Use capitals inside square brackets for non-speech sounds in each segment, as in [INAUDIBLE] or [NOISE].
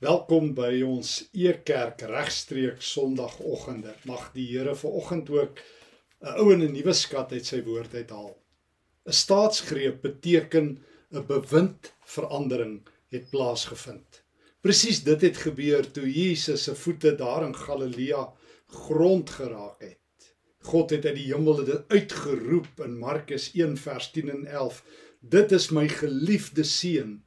Welkom by ons Ekerk regstreeks Sondagoggende. Mag die Here vanoggend ook 'n ou en 'n nuwe skat uit sy woord uithaal. 'n Staatsgreep beteken 'n bewind verandering het plaasgevind. Presies dit het gebeur toe Jesus se voete daar in Galilea grond geraak het. God het uit die hemel dit uitgeroep in Markus 1 vers 10 en 11. Dit is my geliefde seun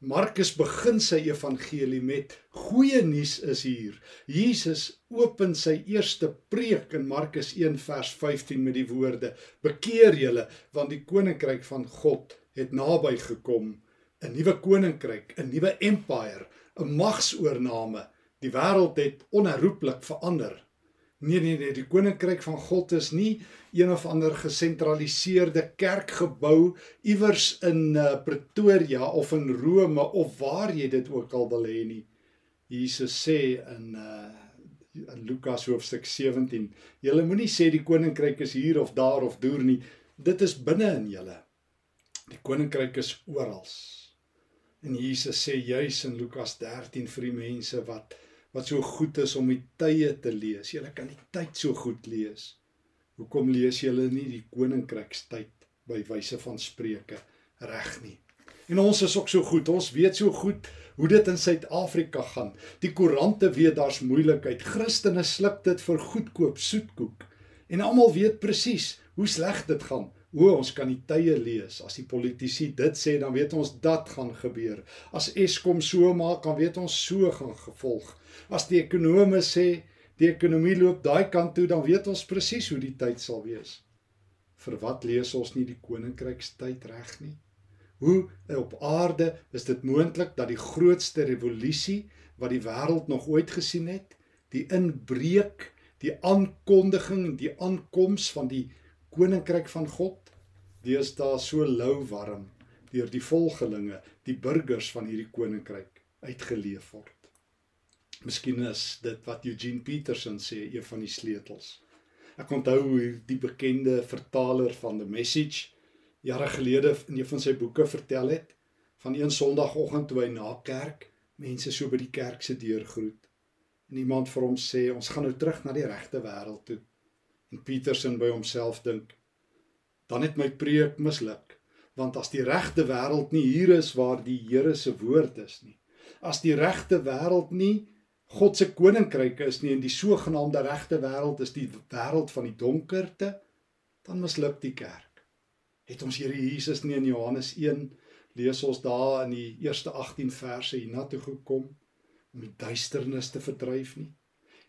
Markus begin sy evangelie met goeie nuus is hier. Jesus open sy eerste preek in Markus 1 vers 15 met die woorde: Bekeer julle want die koninkryk van God het naby gekom. 'n Nuwe koninkryk, 'n nuwe empire, 'n magsoorname. Die wêreld het onherroepelik verander. Nee nee nee, die koninkryk van God is nie een of ander gesentraliseerde kerkgebou iewers in uh, Pretoria of in Rome of waar jy dit ook al wil hê nie. Jesus sê in uh in Lukas hoofstuk 17, julle moenie sê die koninkryk is hier of daar of deur nie. Dit is binne in julle. Die koninkryk is oral. En Jesus sê juis in Lukas 13 vir die mense wat wat so goed is om die tye te lees. Julle kan die tyd so goed lees. Hoekom lees julle nie die koninkrykstyd by wyse van Spreuke reg nie? En ons is ook so goed. Ons weet so goed hoe dit in Suid-Afrika gaan. Die koerante weet daar's moeilikheid. Christene sluk dit vir goedkoop soetkoek. En almal weet presies hoe sleg dit gaan. O, ons kan die tye lees. As die politici dit sê, dan weet ons dat gaan gebeur. As Eskom so maak, dan weet ons so gaan gevolg. As die ekonome sê die ekonomie loop daai kant toe, dan weet ons presies hoe die tyd sal wees. Vir wat lees ons nie die koninkrykstyd reg nie? Hoe op aarde is dit moontlik dat die grootste revolusie wat die wêreld nog ooit gesien het, die inbreuk, die aankondiging, die aankoms van die koninkryk van God deesdae so lou warm deur die volgelinge, die burgers van hierdie koninkryk uitgeleef word. Miskien is dit wat Eugene Peterson sê, een van die sleutels. Ek onthou hoe die bekende vertaler van The Message jare gelede in een van sy boeke vertel het van een Sondagoggend toe hy na kerk mense so by die kerk se deur groet. En iemand vir hom sê, "Ons gaan nou terug na die regte wêreld toe." En Petersen by homself dink, dan het my preek misluk, want as die regte wêreld nie hier is waar die Here se woord is nie, as die regte wêreld nie God se koninkryk is nie en die sogenaamde regte wêreld is die wêreld van die donkerte, dan misluk die kerk. Het ons Here Jesus nie in Johannes 1 lees ons daar in die eerste 18 verse hiernatoe gekom om die duisternis te verdryf nie?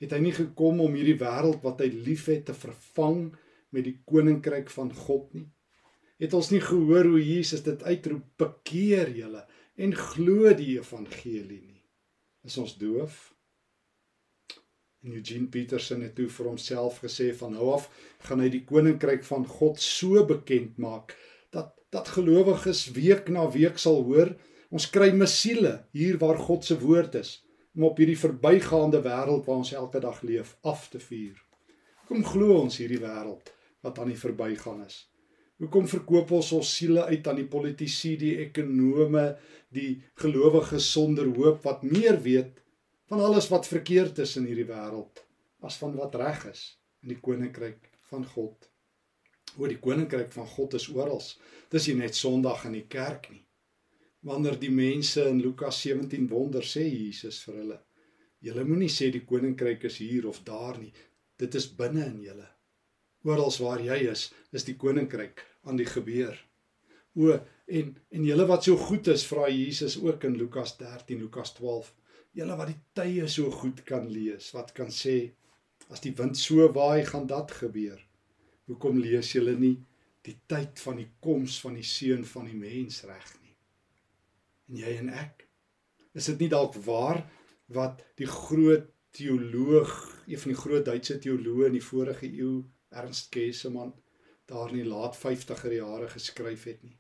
het hy nie gekom om hierdie wêreld wat hy liefhet te vervang met die koninkryk van God nie. Het ons nie gehoor hoe Jesus dit uitroep: "Bekeer julle en glo die evangelie nie." Is ons doof? En Eugene Peterson het toe vir homself gesê van nou af gaan hy die koninkryk van God so bekend maak dat dat gelowiges week na week sal hoor ons kry mesiele hier waar God se woord is om op hierdie verbygaande wêreld waar ons elke dag leef af te vuur. Hoekom glo ons hierdie wêreld wat aan die verbygaan is? Hoekom verkoop ons ons siele uit aan die politici, die ekonome, die gelowiges sonder hoop wat meer weet van alles wat verkeerd is in hierdie wêreld as van wat reg is in die koninkryk van God? Oor die koninkryk van God is oral. Dis nie net Sondag in die kerk nie wanneer die mense in Lukas 17 wonder sê Jesus vir hulle julle moenie sê die koninkryk is hier of daar nie dit is binne in julle oral waar jy is is die koninkryk aan die gebeur o en en julle wat so goed is vra Jesus ook in Lukas 13 Lukas 12 julle wat die tye so goed kan lees wat kan sê as die wind so waai gaan dat gebeur hoekom lees julle nie die tyd van die koms van die seun van die mens reg en jy en ek. Is dit nie dalk waar wat die groot teoloog, een van die groot Duitse teoloë in die vorige eeu, Ernst Käsemann, daar in die laat 50er jare geskryf het nie.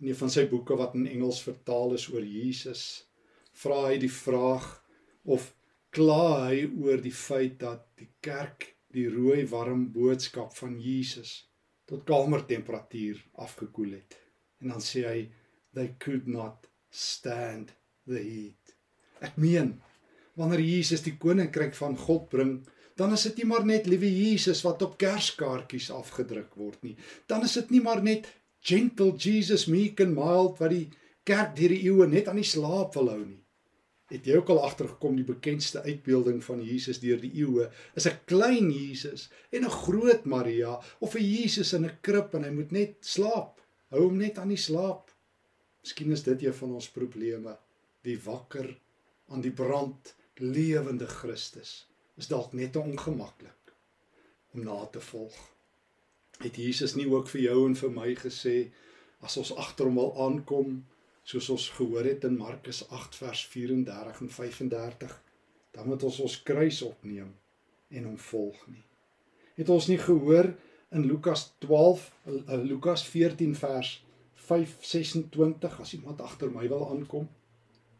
In een van sy boeke wat in Engels vertaal is oor Jesus, vra hy die vraag of kla hy oor die feit dat die kerk die rooi warm boodskap van Jesus tot kamertemperatuur afgekoel het. En dan sê hy they could not stand the heat. Ek meen, wanneer Jesus die koninkryk van God bring, dan is dit nie maar net liewe Jesus wat op kerskaartjies afgedruk word nie. Dan is dit nie maar net gentle Jesus meek and mild wat die kerk deur die eeue net aan die slaap wil hou nie. Het jy ook al agtergekom die bekendste uitbeelding van Jesus deur die eeue is 'n klein Jesus en 'n groot Maria of 'n Jesus in 'n krib en hy moet net slaap. Hou hom net aan die slaap. Miskien is dit een van ons probleme. Die wakker aan die brand lewende Christus is dalk net te ongemaklik om na te volg. Het Jesus nie ook vir jou en vir my gesê as ons agter hom wil aankom soos ons gehoor het in Markus 8 vers 34 en 35 dan moet ons ons kruis opneem en hom volg nie. Het ons nie gehoor in Lukas 12 in eh, Lukas 14 vers 5:26 as iemand agter my wil aankom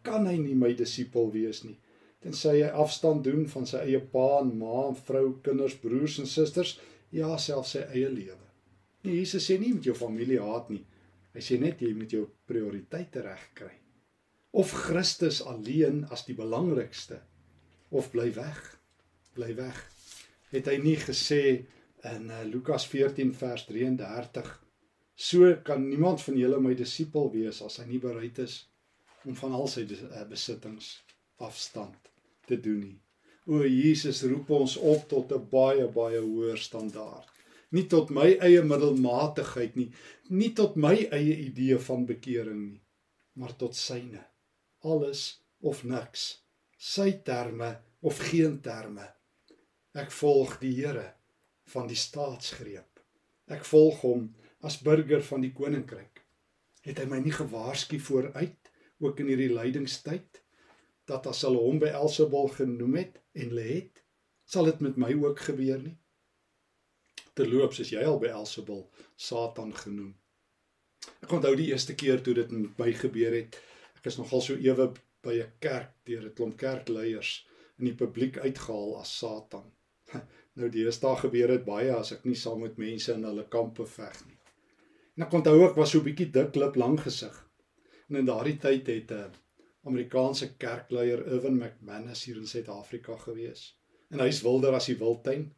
kan hy nie my disipel wees nie tensy hy afstand doen van sy eie pa en ma vrou, kinders, broers en susters, ja, selfs sy eie lewe. Nee, Jesus sê nie met jou familie haat nie. Hy sê net jy moet jou prioriteite regkry. Of Christus alleen as die belangrikste of bly weg. Bly weg. Het hy nie gesê in uh, Lukas 14 vers 33 So kan niemand van julle my disipel wees as hy nie bereid is om van al sy uh, besittings afstand te doen nie. O Jesus roep ons op tot 'n baie baie hoër standaard. Nie tot my eie middelmatigheid nie, nie tot my eie idee van bekering nie, maar tot syne. Alles of niks. Sy terme of geen terme. Ek volg die Here van die staatsgreep. Ek volg hom as burger van die koninkryk. Het hy my nie gewaarsku vooruit ook in hierdie lydingstyd? Dat as hulle hom by Elsebul genoem het en lê het, sal dit met my ook gebeur nie. Terloops is jy al by Elsebul Satan genoem. Ek onthou die eerste keer toe dit met my gebeur het. Ek is nogal so ewe by 'n kerk deur 'n klomp kerkleiers in die publiek uitgehaal as Satan. [LAUGHS] Nou die eerste dag gebeur dit baie as ek nie saam met mense in hulle kampe veg nie. En ek onthou ook was so 'n bietjie dik klip lank gesig. En in daardie tyd het 'n uh, Amerikaanse kerkleier Irwin McManus hier in Suid-Afrika gewees. En hy's wilder as die wildtuin.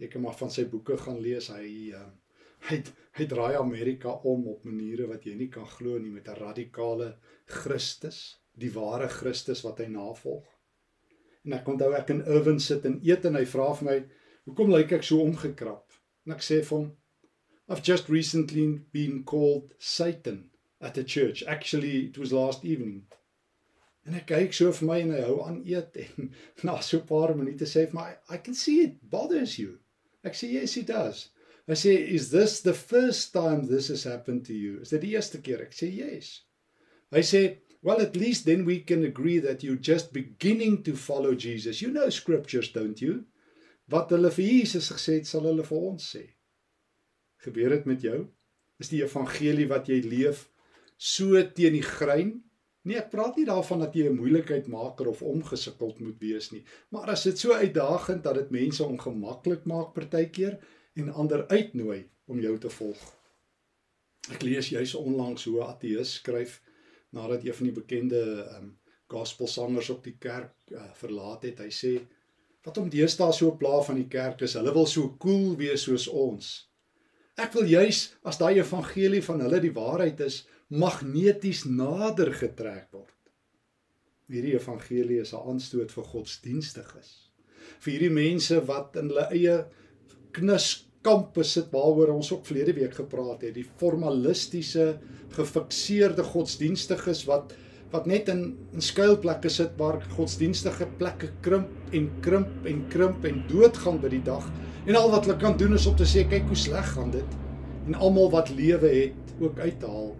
Jy kan maar van sy boeke gaan lees. Hy uh, hy hy draai Amerika om op maniere wat jy nie kan glo nie met 'n radikale Christus, die ware Christus wat hy navolg. En ek onthou ek in Irwin sit en eet en hy vra vir my, "Hoekom lyk ek so omgekrap?" En ek sê vir hom, "I've just recently been called Satan at a church. Actually, it was last evening." En hy kyk so vir my en hy hou aan eet en [LAUGHS] na so 'n paar minute sê hy vir my I can see it bothers you. Ek sê yes it does. Hy sê is this the first time this has happened to you? Is dit die eerste keer? Ek sê yes. Hy sê well at least then we can agree that you just beginning to follow Jesus. You know scriptures don't you? Wat hulle vir Jesus gesê het, sal hulle vir ons sê. Gebeur dit met jou? Is die evangelie wat jy leef so teen die grein? Nee, ek praat nie daarvan dat jy 'n moeilikheid maker of omgesukkeld moet wees nie, maar as dit so uitdagend dat dit mense ongemaklik maak partykeer en ander uitnooi om jou te volg. Ek lees juis onlangs hoe 'n ateïs skryf nadat een van die bekende um, gospelsangers op die kerk uh, verlaat het. Hy sê wat om deesdae so pla van die kerk is, hulle wil so cool wees soos ons. Ek wil juis as daai evangelie van hulle die waarheid is, magneties nader getrek word. Hierdie evangelie is 'n aanstoot vir godsdienstiges. Vir hierdie mense wat in hulle eie knuskampe sit waaroor ons ook verlede week gepraat het, die formalistiese, gefikseerde godsdienstiges wat wat net in in skuilplekke sit waar godsdienstige plekke krimp en krimp en krimp en doodgaan by die dag en al wat hulle kan doen is om te sê kyk hoe sleg gaan dit en almal wat lewe het ook uithaal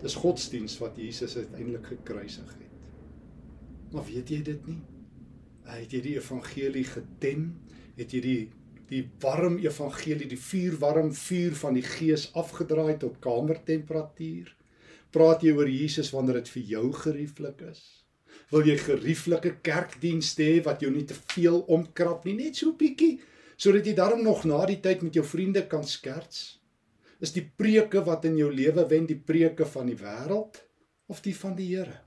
Dis godsdiens wat Jesus uiteindelik gekruisig het. Maar weet jy dit nie? Het jy die evangelie getem? Het jy die die warm evangelie, die vuurwarm vuur van die gees afgedraai tot kamertemperatuur? Praat jy oor Jesus wanneer dit vir jou gerieflik is? Wil jy gerieflike kerkdienste hê wat jou nie te veel omkrap nie, net so bietjie sodat jy daarom nog na die tyd met jou vriende kan skerts? Is die preke wat in jou lewe wen die preke van die wêreld of die van die Here?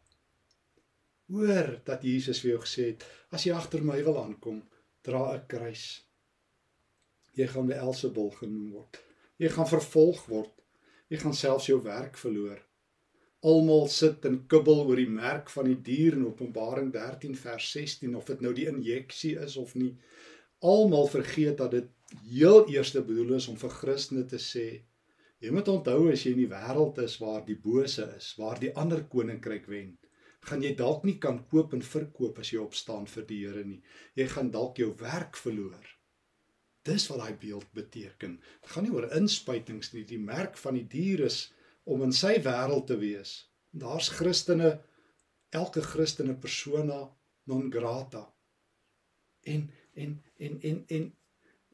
Hoor dat Jesus vir jou gesê het, as jy agter my wil aankom, dra 'n kruis. Jy gaan by Elsebul genoem word. Jy gaan vervolg word. Jy gaan selfs jou werk verloor. Almal sit en kibbel oor die merk van die dier in Openbaring 13 vers 16 of dit nou die injeksie is of nie. Almal vergeet dat dit heel eerste bedoel is om vir Christene te sê jy moet onthou as jy in die wêreld is waar die bose is, waar die ander koninkryk wen, gaan jy dalk nie kan koop en verkoop as jy opstaan vir die Here nie. Jy gaan dalk jou werk verloor. Dis wat daai beeld beteken. Dit gaan nie oor inspuitings nie. Die merk van die dier is om in sy wêreld te wees. Daar's Christene, elke Christene persona non grata. En en en en en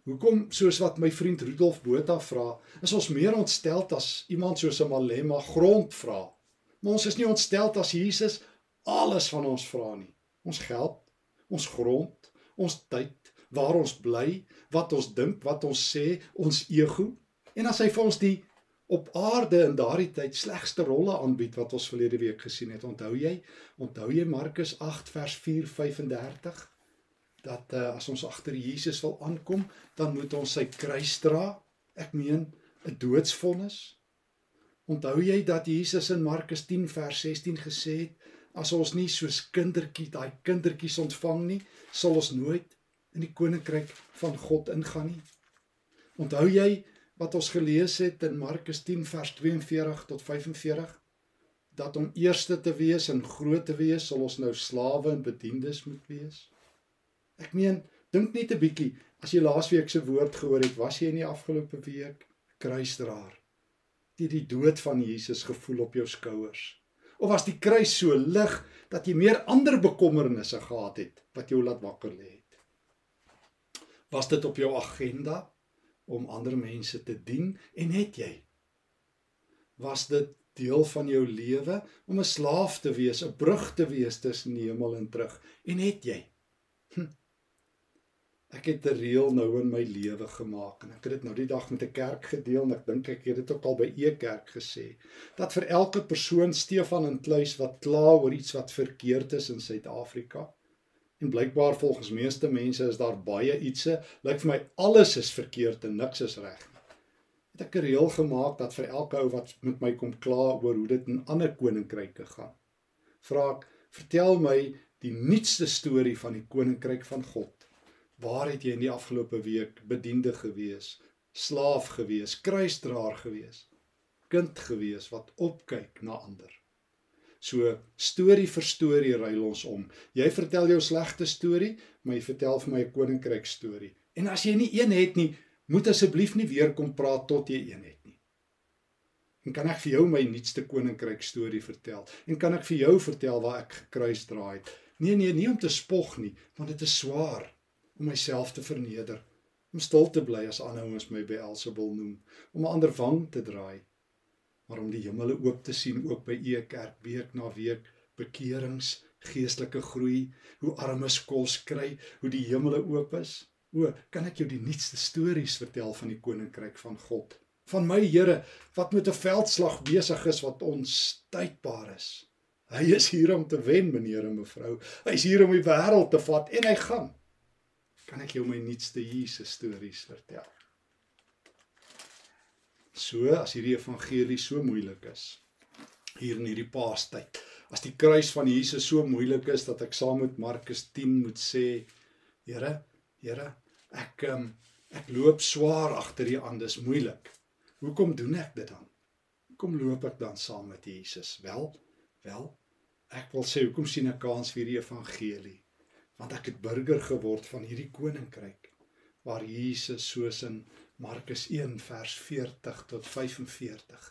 hoekom soos wat my vriend Rudolf Botha vra, is ons meer ontsteld as iemand soos 'n Malema grond vra. Maar ons is nie ontsteld as Jesus alles van ons vra nie. Ons geld, ons grond, ons tyd, waar ons bly, wat ons dink, wat ons sê, ons ego. En as hy vir ons die op aarde in daardie tyd slegste rolle aanbied wat ons verlede week gesien het, onthou jy? Onthou jy Markus 8 vers 4:35? Dat uh, as ons agter Jesus wil aankom, dan moet ons sy kruis dra. Ek meen 'n doodsvonnis. Onthou jy dat Jesus in Markus 10 vers 16 gesê het as ons nie soos kindertjie daai kindertjies ontvang nie, sal ons nooit in die koninkryk van God ingaan nie. Onthou jy wat ons gelees het in Markus 10 vers 42 tot 45 dat om eerste te wees en groot te wees, sal ons nou slawe en bediendes moet wees. Ek meen, dink net 'n bietjie, as jy laasweek se woord gehoor het, was jy in die afgelope week kruisdraer? Het die dood van Jesus gevoel op jou skouers? Of was die kruis so lig dat jy meer ander bekommernisse gehad het wat jou laat wakker lê het? Was dit op jou agenda om ander mense te dien en het jy? Was dit deel van jou lewe om 'n slaaf te wees, 'n brug te wees tussen die hemel en terug en het jy? Hm. Ek het 'n reël nou in my lewe gemaak en ek het dit nou die dag met 'n kerk gedeel en ek dink ek het dit ook al by e kerk gesê dat vir elke persoon Stefan in kluis wat kla oor iets wat verkeerd is in Suid-Afrika en blykbaar volgens meeste mense is daar baie ietsie lyk vir my alles is verkeerd en niks is reg nie. Het ek 'n reël gemaak dat vir elke ou wat met my kom kla oor hoe dit in ander koninkryke gaan vra ek vertel my die nuutste storie van die koninkryk van God Waar het jy in die afgelope week bediende gewees, slaaf gewees, kruisdraer gewees, kind gewees wat opkyk na ander? So storie vir storie ruil ons om. Jy vertel jou slegte storie, maar jy vertel vir my 'n koninkryk storie. En as jy nie een het nie, moet asseblief nie weer kom praat tot jy een het nie. En kan ek vir jou my nuutste koninkryk storie vertel? En kan ek vir jou vertel waar ek gekruisdraai het? Nee nee, nie om te spog nie, want dit is swaar om myself te verneder, om stil te bly as ander ouens my by Elsebul noem, om 'n ander wang te draai, maar om die hemele oop te sien ook by e kerk week na week, bekerings, geestelike groei, hoe armes kos kry, hoe die hemele oop is. O, kan ek jou die nuutste stories vertel van die koninkryk van God? Van my Here wat met 'n veldslag besig is wat onstuitbaar is. Hy is hier om te wen, meneer en mevrou. Hy's hier om die wêreld te vat en hy gaan kan ek jou my nuutste Jesus stories vertel. So as hierdie evangelie so moeilik is hier in hierdie paastyd. As die kruis van Jesus so moeilik is dat ek saam met Markus 10 moet sê, Here, Here, ek um, ek loop swaar agter U aan, dis moeilik. Hoekom doen ek dit dan? Hoekom loop ek dan saam met Jesus? Wel, wel, ek wil sê hoekom sien ek kans vir die evangelie? Want ek het burger geword van hierdie koninkryk waar Jesus soos in Markus 1 vers 40 tot 45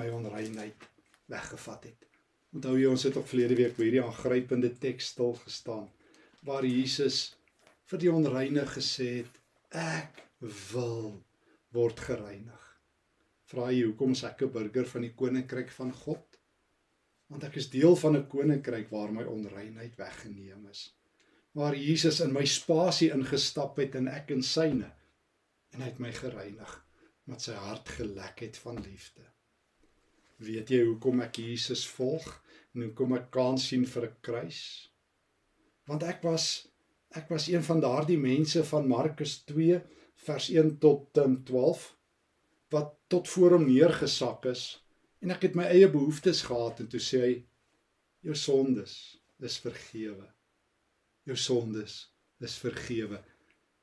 my onreinheid weggevat het. Onthou jy ons het op verlede week by hierdie aangrypende teks stil gestaan waar Jesus vir die onreine gesê het ek wil word gereinig. Vra jy hoekom is ek 'n burger van die koninkryk van God? Want ek is deel van 'n koninkryk waar my onreinheid weggeneem is waar Jesus in my spasie ingestap het en ek in syne en hy het my gereinig met sy hart gelek het van liefde. Weet jy hoekom ek Jesus volg? en kom ek kans sien vir 'n kruis. Want ek was ek was een van daardie mense van Markus 2 vers 1 tot 12 wat tot voor hom neergesak is en ek het my eie behoeftes gehad en toe sê hy jou sondes is vergewe. Jou sondes is vergewe.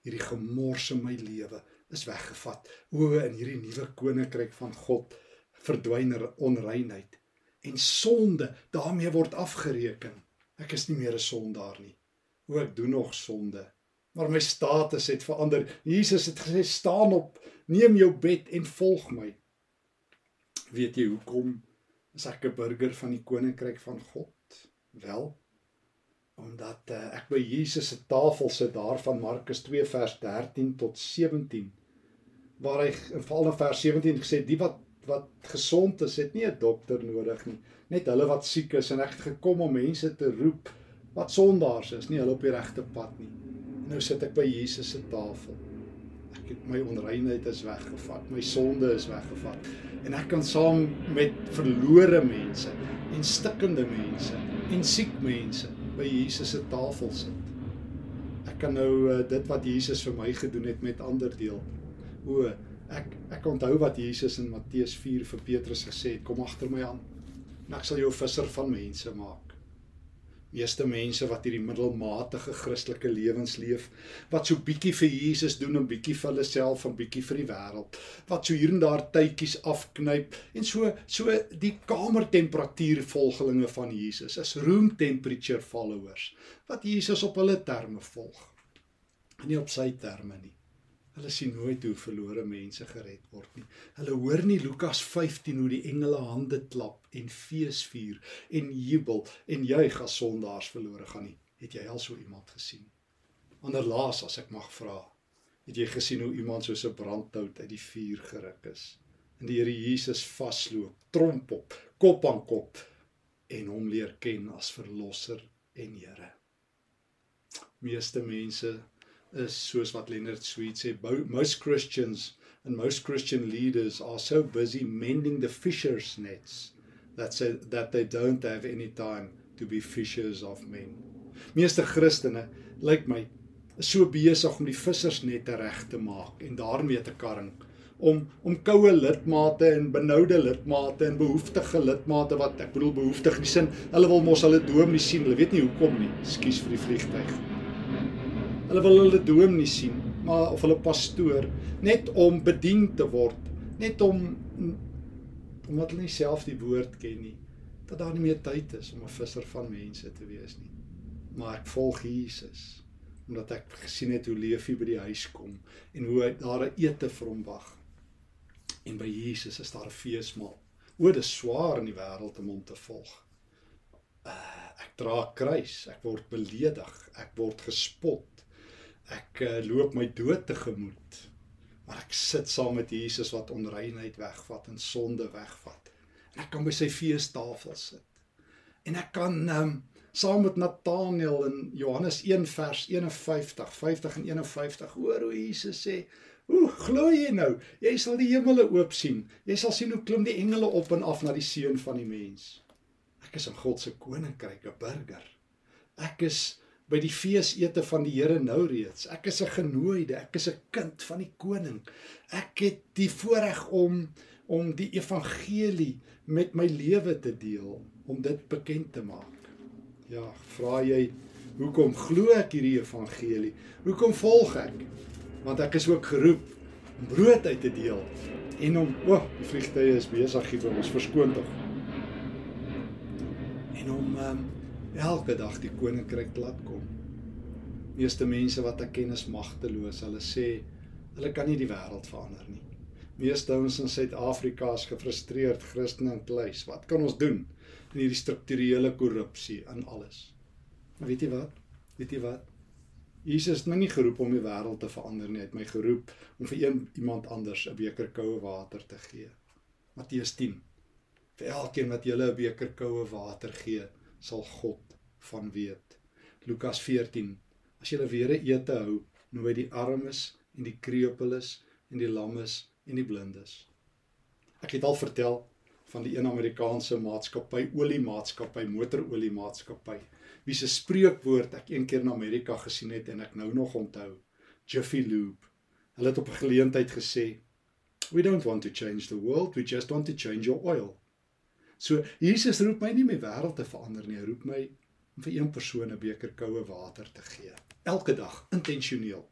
Hierdie gemors in my lewe is weggevat. O in hierdie nuwe koninkryk van God verdwyn er onreinheid en sonde daarmee word afgereken. Ek is nie meer 'n sondaar nie. O ek doen nog sonde, maar my status het verander. Jesus het gesê staan op, neem jou bed en volg my. Weet jy hoekom is ek 'n burger van die koninkryk van God? Wel, omdat uh, ek by Jesus se tafel sit daar van Markus 2 vers 13 tot 17 waar hy in veral in vers 17 gesê die wat wat gesond is, het nie 'n dokter nodig nie, net hulle wat siek is en ek het gekom om mense te roep wat sondaars is, nie hulle op die regte pad nie. En nou sit ek by Jesus se tafel. Ek het my onreinheid is weggevat, my sonde is weggevat en ek kan saam met verlore mense en stikkende mense en siek mense by Jesus se tafel sit. Ek kan nou uh, dit wat Jesus vir my gedoen het met ander deel. O, Ek ek onthou wat Jesus in Matteus 4 vir Petrus gesê het: "Kom agter my aan. En ek sal jou visser van mense maak." Meeste mense wat hierdie middelmatige Christelike lewens leef, wat so bietjie vir Jesus doen en bietjie vir hulle self en bietjie vir die wêreld, wat so hier en daar tydjies afknyp en so so die kamertemperatuur volgelinge van Jesus is room temperature followers wat Jesus op hulle terme volg. Nie op sy terme nie. Hulle sien nooit hoe verlore mense gered word nie. Hulle hoor nie Lukas 15 hoe die engele hande klap en feesvier en jubel en juig as sondaars verlore gaan nie. Het jy al so iemand gesien? Anderlaas as ek mag vra, het jy gesien hoe iemand soos 'n brandhout uit die vuur geruk is en die Here Jesus vasloop, tromp op, kop aan kop en hom leer ken as verlosser en Here. Meeste mense is soos wat Leonard Sweet sê most Christians and most Christian leaders are so busy mending the fishers nets that say that they don't have any time to be fishers of men. Meeste Christene lyk my is so besig om die vissersnette reg te maak en daarmee te karring om om koue lidmate en benoude lidmate en behoeftige lidmate wat ek bedoel behoeftig in die sin hulle wil mos hulle droom nie sien hulle weet nie hoekom nie skuis vir die vliegtyg Hulle wil hulle droom nie sien, maar of hulle pastoor net om bedien te word, net om omdat hulle nie self die woord ken nie, dat daar nie meer tyd is om 'n visser van mense te wees nie. Maar ek volg Jesus omdat ek gesien het hoe leef hy by die huis kom en hoe daar 'n ete vir hom wag. En by Jesus is daar 'n feesmaal. O, dit is swaar in die wêreld om hom te volg. Uh, ek dra kruis, ek word beledig, ek word gespot ek uh, loop my dood tegemoet. Maar ek sit saam met Jesus wat onreinheid wegvat en sonde wegvat. En ek kan by sy feestafel sit. En ek kan um, saam met Nathanael in Johannes 1 vers 51, 50 en 51 hoor hoe Jesus sê: "Hoe glo jy nou? Jy sal die hemele oop sien. Jy sal sien hoe klim die engele op en af na die seun van die mens." Ek is in God se koninkryk 'n burger. Ek is by die feesete van die Here nou reeds. Ek is 'n genooide, ek is 'n kind van die koning. Ek het die voorreg om om die evangelie met my lewe te deel, om dit bekend te maak. Ja, vra jy hoekom glo ek hierdie evangelie? Hoekom volg ek? Want ek is ook geroep om brood uit te deel en om o, oh, die vliegtye is besig hier by ons verskoon tog. En om um, elke dag die koninkryk laat kom. Meeste mense wat ek ken is magteloos. Hulle sê hulle kan nie die wêreld verander nie. Meeste ouens in Suid-Afrika is gefrustreerd, Christene en kluis. Wat kan ons doen in hierdie strukturele korrupsie in alles? Maar weet jy wat? Weet jy wat? Jesus het my nie geroep om die wêreld te verander nie. Hy het my geroep om vir een iemand anders 'n beker koue water te gee. Matteus 10. Vir elkeen wat julle 'n beker koue water gee, sal God van weet. Lukas 14. As jy weer 'n ete hou, nooi die armes en die krepeles en die lammes en die blindes. Ek het al vertel van die een Amerikaanse maatskappy, oliemaatskappy, motoroliemaatskappy. Wie se spreekwoord ek een keer in Amerika gesien het en ek nou nog onthou. Jiffy Lube. Hulle het op 'n geleentheid gesê, "We don't want to change the world, we just want to change your oil." So Jesus roep my nie om die wêreld te verander nie, hy roep my om vir een persoon 'n beker koue water te gee. Elke dag, intentioneel.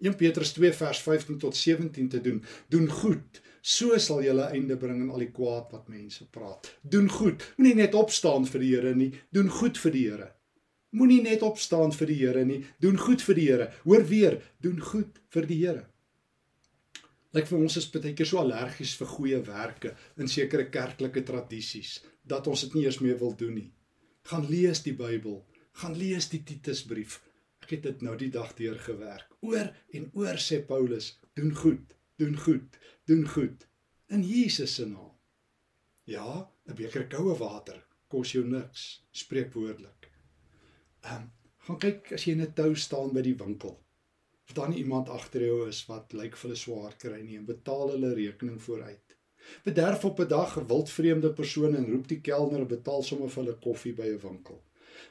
1 Petrus 2 vers 15 tot 17 te doen. Doen goed, so sal jy 'n einde bring aan al die kwaad wat mense praat. Doen goed. Moenie net opstaan vir die Here nie, doen goed vir die Here. Moenie net opstaan vir die Here nie, doen goed vir die Here. Hoor weer, doen goed vir die Here. Lyk vir ons is baie keer so allergies vir goeie werke in sekere kerklike tradisies dat ons dit nie eers meer wil doen nie. Gaan lees die Bybel, gaan lees die Titusbrief, Ek het dit nou die dag deur gewerk. Oor en oor sê Paulus, doen goed, doen goed, doen goed in Jesus se naam. Ja, 'n beker koue water kos jou niks, spreekwoordelik. Ehm, um, gaan kyk as jy in 'n tou staan by die winkel. Of nie iemand agter jou is wat lyk vir hulle swaar kry nie en betaal hulle rekening vooruit. Bederf op 'n dag 'n wildvreemde persoon en roep die kelner en betaal sommer vir hulle koffie by 'n winkel.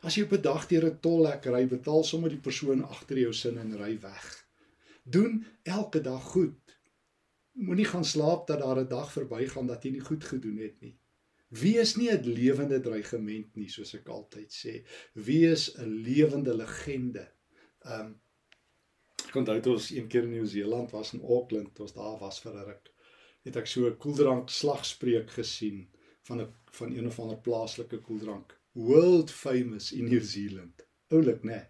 As jy op 'n dag deur 'n tolhek ry, betaal sommer die persoon agter jou sin en ry weg. Doen elke dag goed. Moenie gaan slaap dat daar 'n dag verbygaan dat jy nie goed gedoen het nie. Wees nie 'n lewende dreigement nie, soos ek altyd sê. Wees 'n lewende legende. Um onthou toe ons een keer in Nieu-Seeland was in Auckland, toe ons daar was vir 'n ruk, het ek so 'n koeldrank slagspreuk gesien van 'n van een of ander plaaslike koeldrank world famous in New Zealand. Oulik, né? Nee.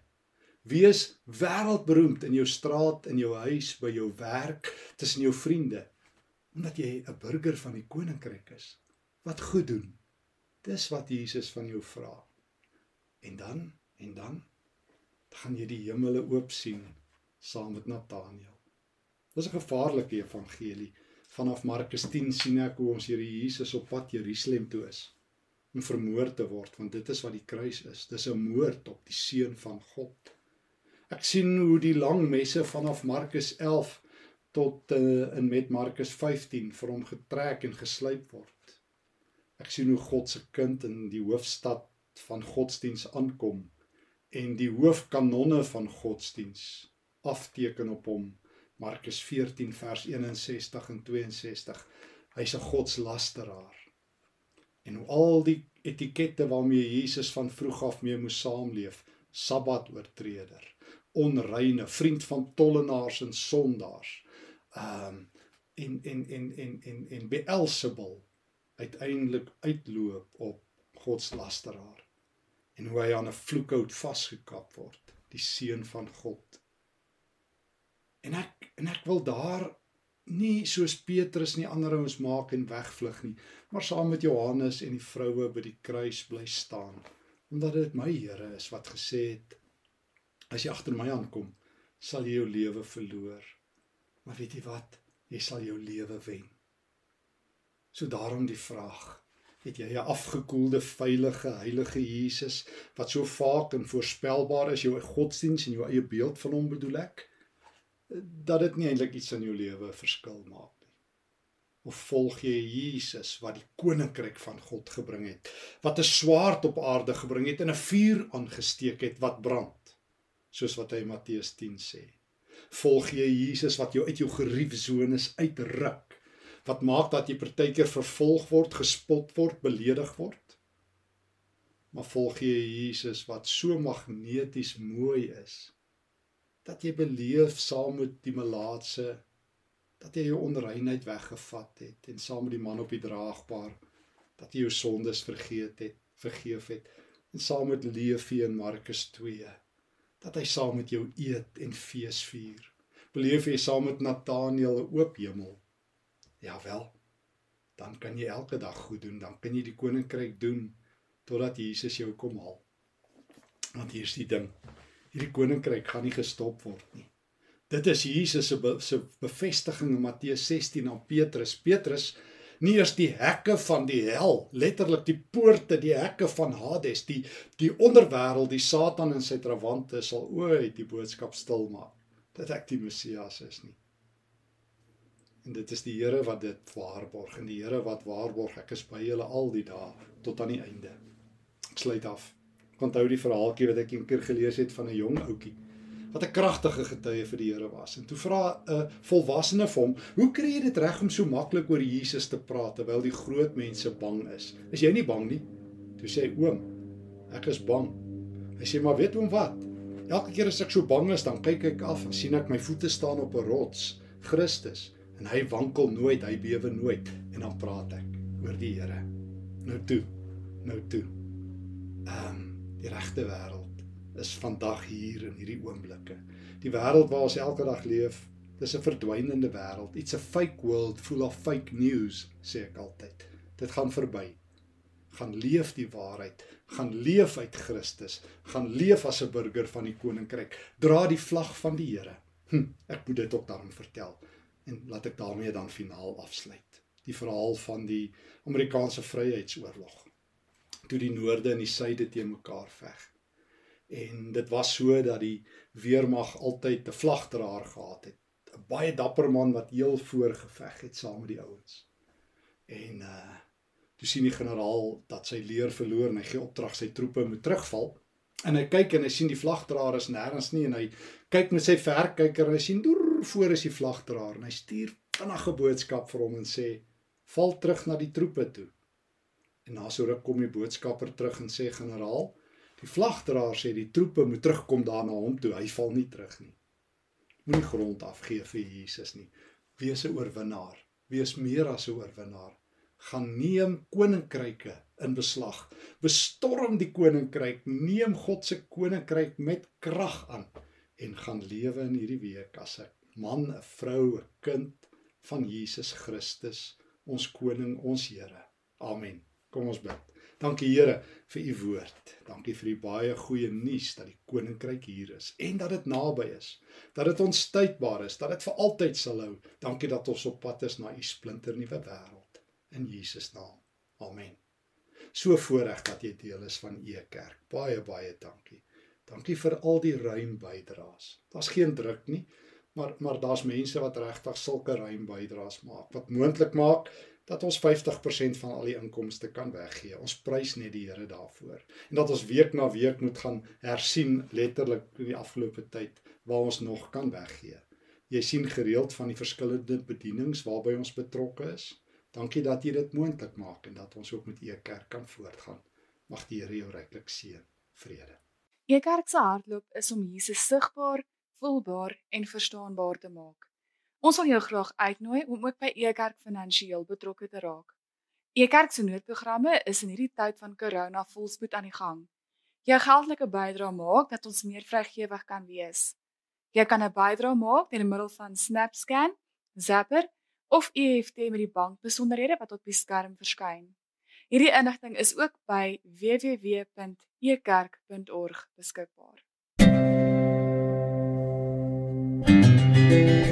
Wees wêreldberoemd in jou straat, in jou huis, by jou werk, tussen jou vriende, omdat jy 'n burger van die koninkryk is. Wat goed doen. Dis wat Jesus van jou vra. En dan, en dan gaan jy die hemele oop sien saam met Nathanael. Dis 'n gevaarlike evangelie. Vanaf Markus 10 sien ek hoe ons Here Jesus op pad Jerusalem toe is om vermoor te word want dit is wat die kruis is. Dis 'n moord op die seun van God. Ek sien hoe die lang messe vanaf Markus 11 tot uh, in met Markus 15 vir hom getrek en geslyp word. Ek sien hoe God se kind in die hoofstad van godsdiens aankom en die hoofkanonne van godsdiens afteken op hom. Markus 14 vers 61 en 62. Hy's 'n godslasteraar en al die etikette waarmee Jesus van vroeg af mee moes saamleef, Sabbat oortreder, onreine, vriend van tollenaars en sondaars. Ehm um, en en en en en en Beelzebul uiteindelik uitloop op godslasteraar en hoe hy aan 'n vloekhout vasgekap word, die seun van God. En ek en ek wil daar nie soos Petrus nie ander ouens maak en wegvlug nie, maar saam met Johannes en die vroue by die kruis bly staan, omdat dit my Here is wat gesê het as jy agter my aankom, sal jy jou lewe verloor. Maar weet jy wat? Jy sal jou lewe wen. So daarom die vraag, het jy 'n afgekoelde, veilige, heilige Jesus wat so vaak en voorspelbaar is jou godsdiens en jou eie beeld van hom bedoel ek? Dat dit nie eintlik iets in jou lewe verskil maak nie. Of volg jy Jesus wat die koninkryk van God gebring het, wat 'n swaard op aarde gebring het en 'n vuur aangesteek het wat brand, soos wat hy Matteus 10 sê. Volg jy Jesus wat jou uit jou geriefsones uitruk, wat maak dat jy partykeer vervolg word, gespot word, beledig word? Maar volg jy Jesus wat so magneties mooi is? Dat jy beleef saam met die melaatse dat jy jou onreinheid weggevat het en saam met die man op die draagbaar dat jy jou sondes vergeet het, vergeef het en saam met Leefie in Markus 2 dat hy saam met jou eet en fees vier. Beleef jy saam met Nathanael 'n oop hemel. Ja wel. Dan kan jy elke dag goed doen, dan kan jy die koninkryk doen totdat Jesus jou kom haal. Want hier's die ding hierdie koninkryk gaan nie gestop word nie. Dit is Jesus se be, se bevestiging in Matteus 16 aan Petrus. Petrus, nie eers die hekke van die hel, letterlik die poorte, die hekke van Hades, die die onderwêreld, die Satan en sy trawante sal ooit die boodskap stil maak dat ek die Messias is nie. En dit is die Here wat dit waarborg en die Here wat waarborg ek is by julle al die dae tot aan die einde. Ek sluit af. Onthou die verhaaltjie wat ek eendag gelees het van 'n jong ouetjie wat 'n kragtige getuie vir die Here was. En toe vra 'n volwassene vir hom, "Hoe kry jy dit reg om so maklik oor Jesus te praat terwyl die groot mense bang is? Is jy nie bang nie?" Toe sê hy, "Oom, ek is bang." Hy sê, "Maar weet oom wat? Elke keer as ek so bang is, dan kyk ek af en sien ek my voete staan op 'n rots, Christus, en hy wankel nooit, hy bewe nooit, en dan praat ek oor die Here." Nou toe, nou toe. Ehm um, die regte wêreld is vandag hier in hierdie oomblikke. Die wêreld waar ons elke dag leef, dis 'n verdwynende wêreld. It's a fake world full of fake news, sê ek altyd. Dit gaan verby. Gaan leef die waarheid, gaan leef uit Christus, gaan leef as 'n burger van die koninkryk. Dra die vlag van die Here. Hm, ek moet dit ook daarom vertel en laat ek daarmee dan finaal afsluit. Die verhaal van die Amerikaanse Vryheidsoorlog. Toe die noorde en die suide teen mekaar veg. En dit was so dat die weermag altyd 'n vlagdraer gehad het. 'n Baie dapper man wat heel voor geveg het saam met die ouens. En uh toe sien die generaal dat sy leer verloor en hy gee opdrag sy troepe moet terugval. En hy kyk en hy sien die vlagdraer is nêrens nie en hy kyk met sy verkyker en hy sien deur voor is die vlagdraer en hy stuur vinnige boodskap vir hom en sê val terug na die troepe toe. En na so ruk kom die boodskapper terug en sê generaal Die vlagdraer sê die troepe moet terugkom daar na hom toe. Hy val nie terug nie. Moenie grond afgee vir Jesus nie. Wees 'n oorwinnaar. Wees meer as 'n oorwinnaar. Gaan neem koninkryke in beslag. Bestorm die koninkryk. Neem God se koninkryk met krag aan en gaan lewe in hierdie week as 'n man, 'n vrou, 'n kind van Jesus Christus, ons koning, ons Here. Amen. Kom ons bid. Dankie Here vir u woord. Dankie vir die baie goeie nuus dat die koninkryk hier is en dat dit naby is. Dat dit ons tydbaar is, dat dit vir altyd sal hou. Dankie dat ons op pad is na u splinternuwe wêreld in Jesus naam. Amen. So voorreg dat jy deel is van u kerk. Baie baie dankie. Dankie vir al die ruim bydraes. Daar's geen druk nie, maar maar daar's mense wat regtig sulke ruim bydraes maak wat moontlik maak dat ons 50% van al die inkomste kan weggee. Ons prys net die Here daarvoor. En dat ons week na week moet gaan hersien letterlik in die afgelope tyd waar ons nog kan weggee. Jy sien gereeld van die verskillende bedienings waarby ons betrokke is. Dankie dat jy dit moontlik maak en dat ons ook met u kerk kan voortgaan. Mag die Here jou ryklik seën. Vrede. U kerk se hardloop is om Jesus sigbaar, voelbaar en verstaanbaar te maak. Ons wil jou graag uitnooi om ook by Ekerk finansiëel betrokke te raak. Ekerk se noodprogramme is in hierdie tyd van corona volspoed aan die gang. Jou geldelike bydrae maak dat ons meer vrygewig kan wees. Jy kan 'n bydrae maak deur middel van SnapScan, Zapper of EFT met die bankbesonderhede wat op die skerm verskyn. Hierdie inligting is ook by www.ekerk.org beskikbaar. Thank you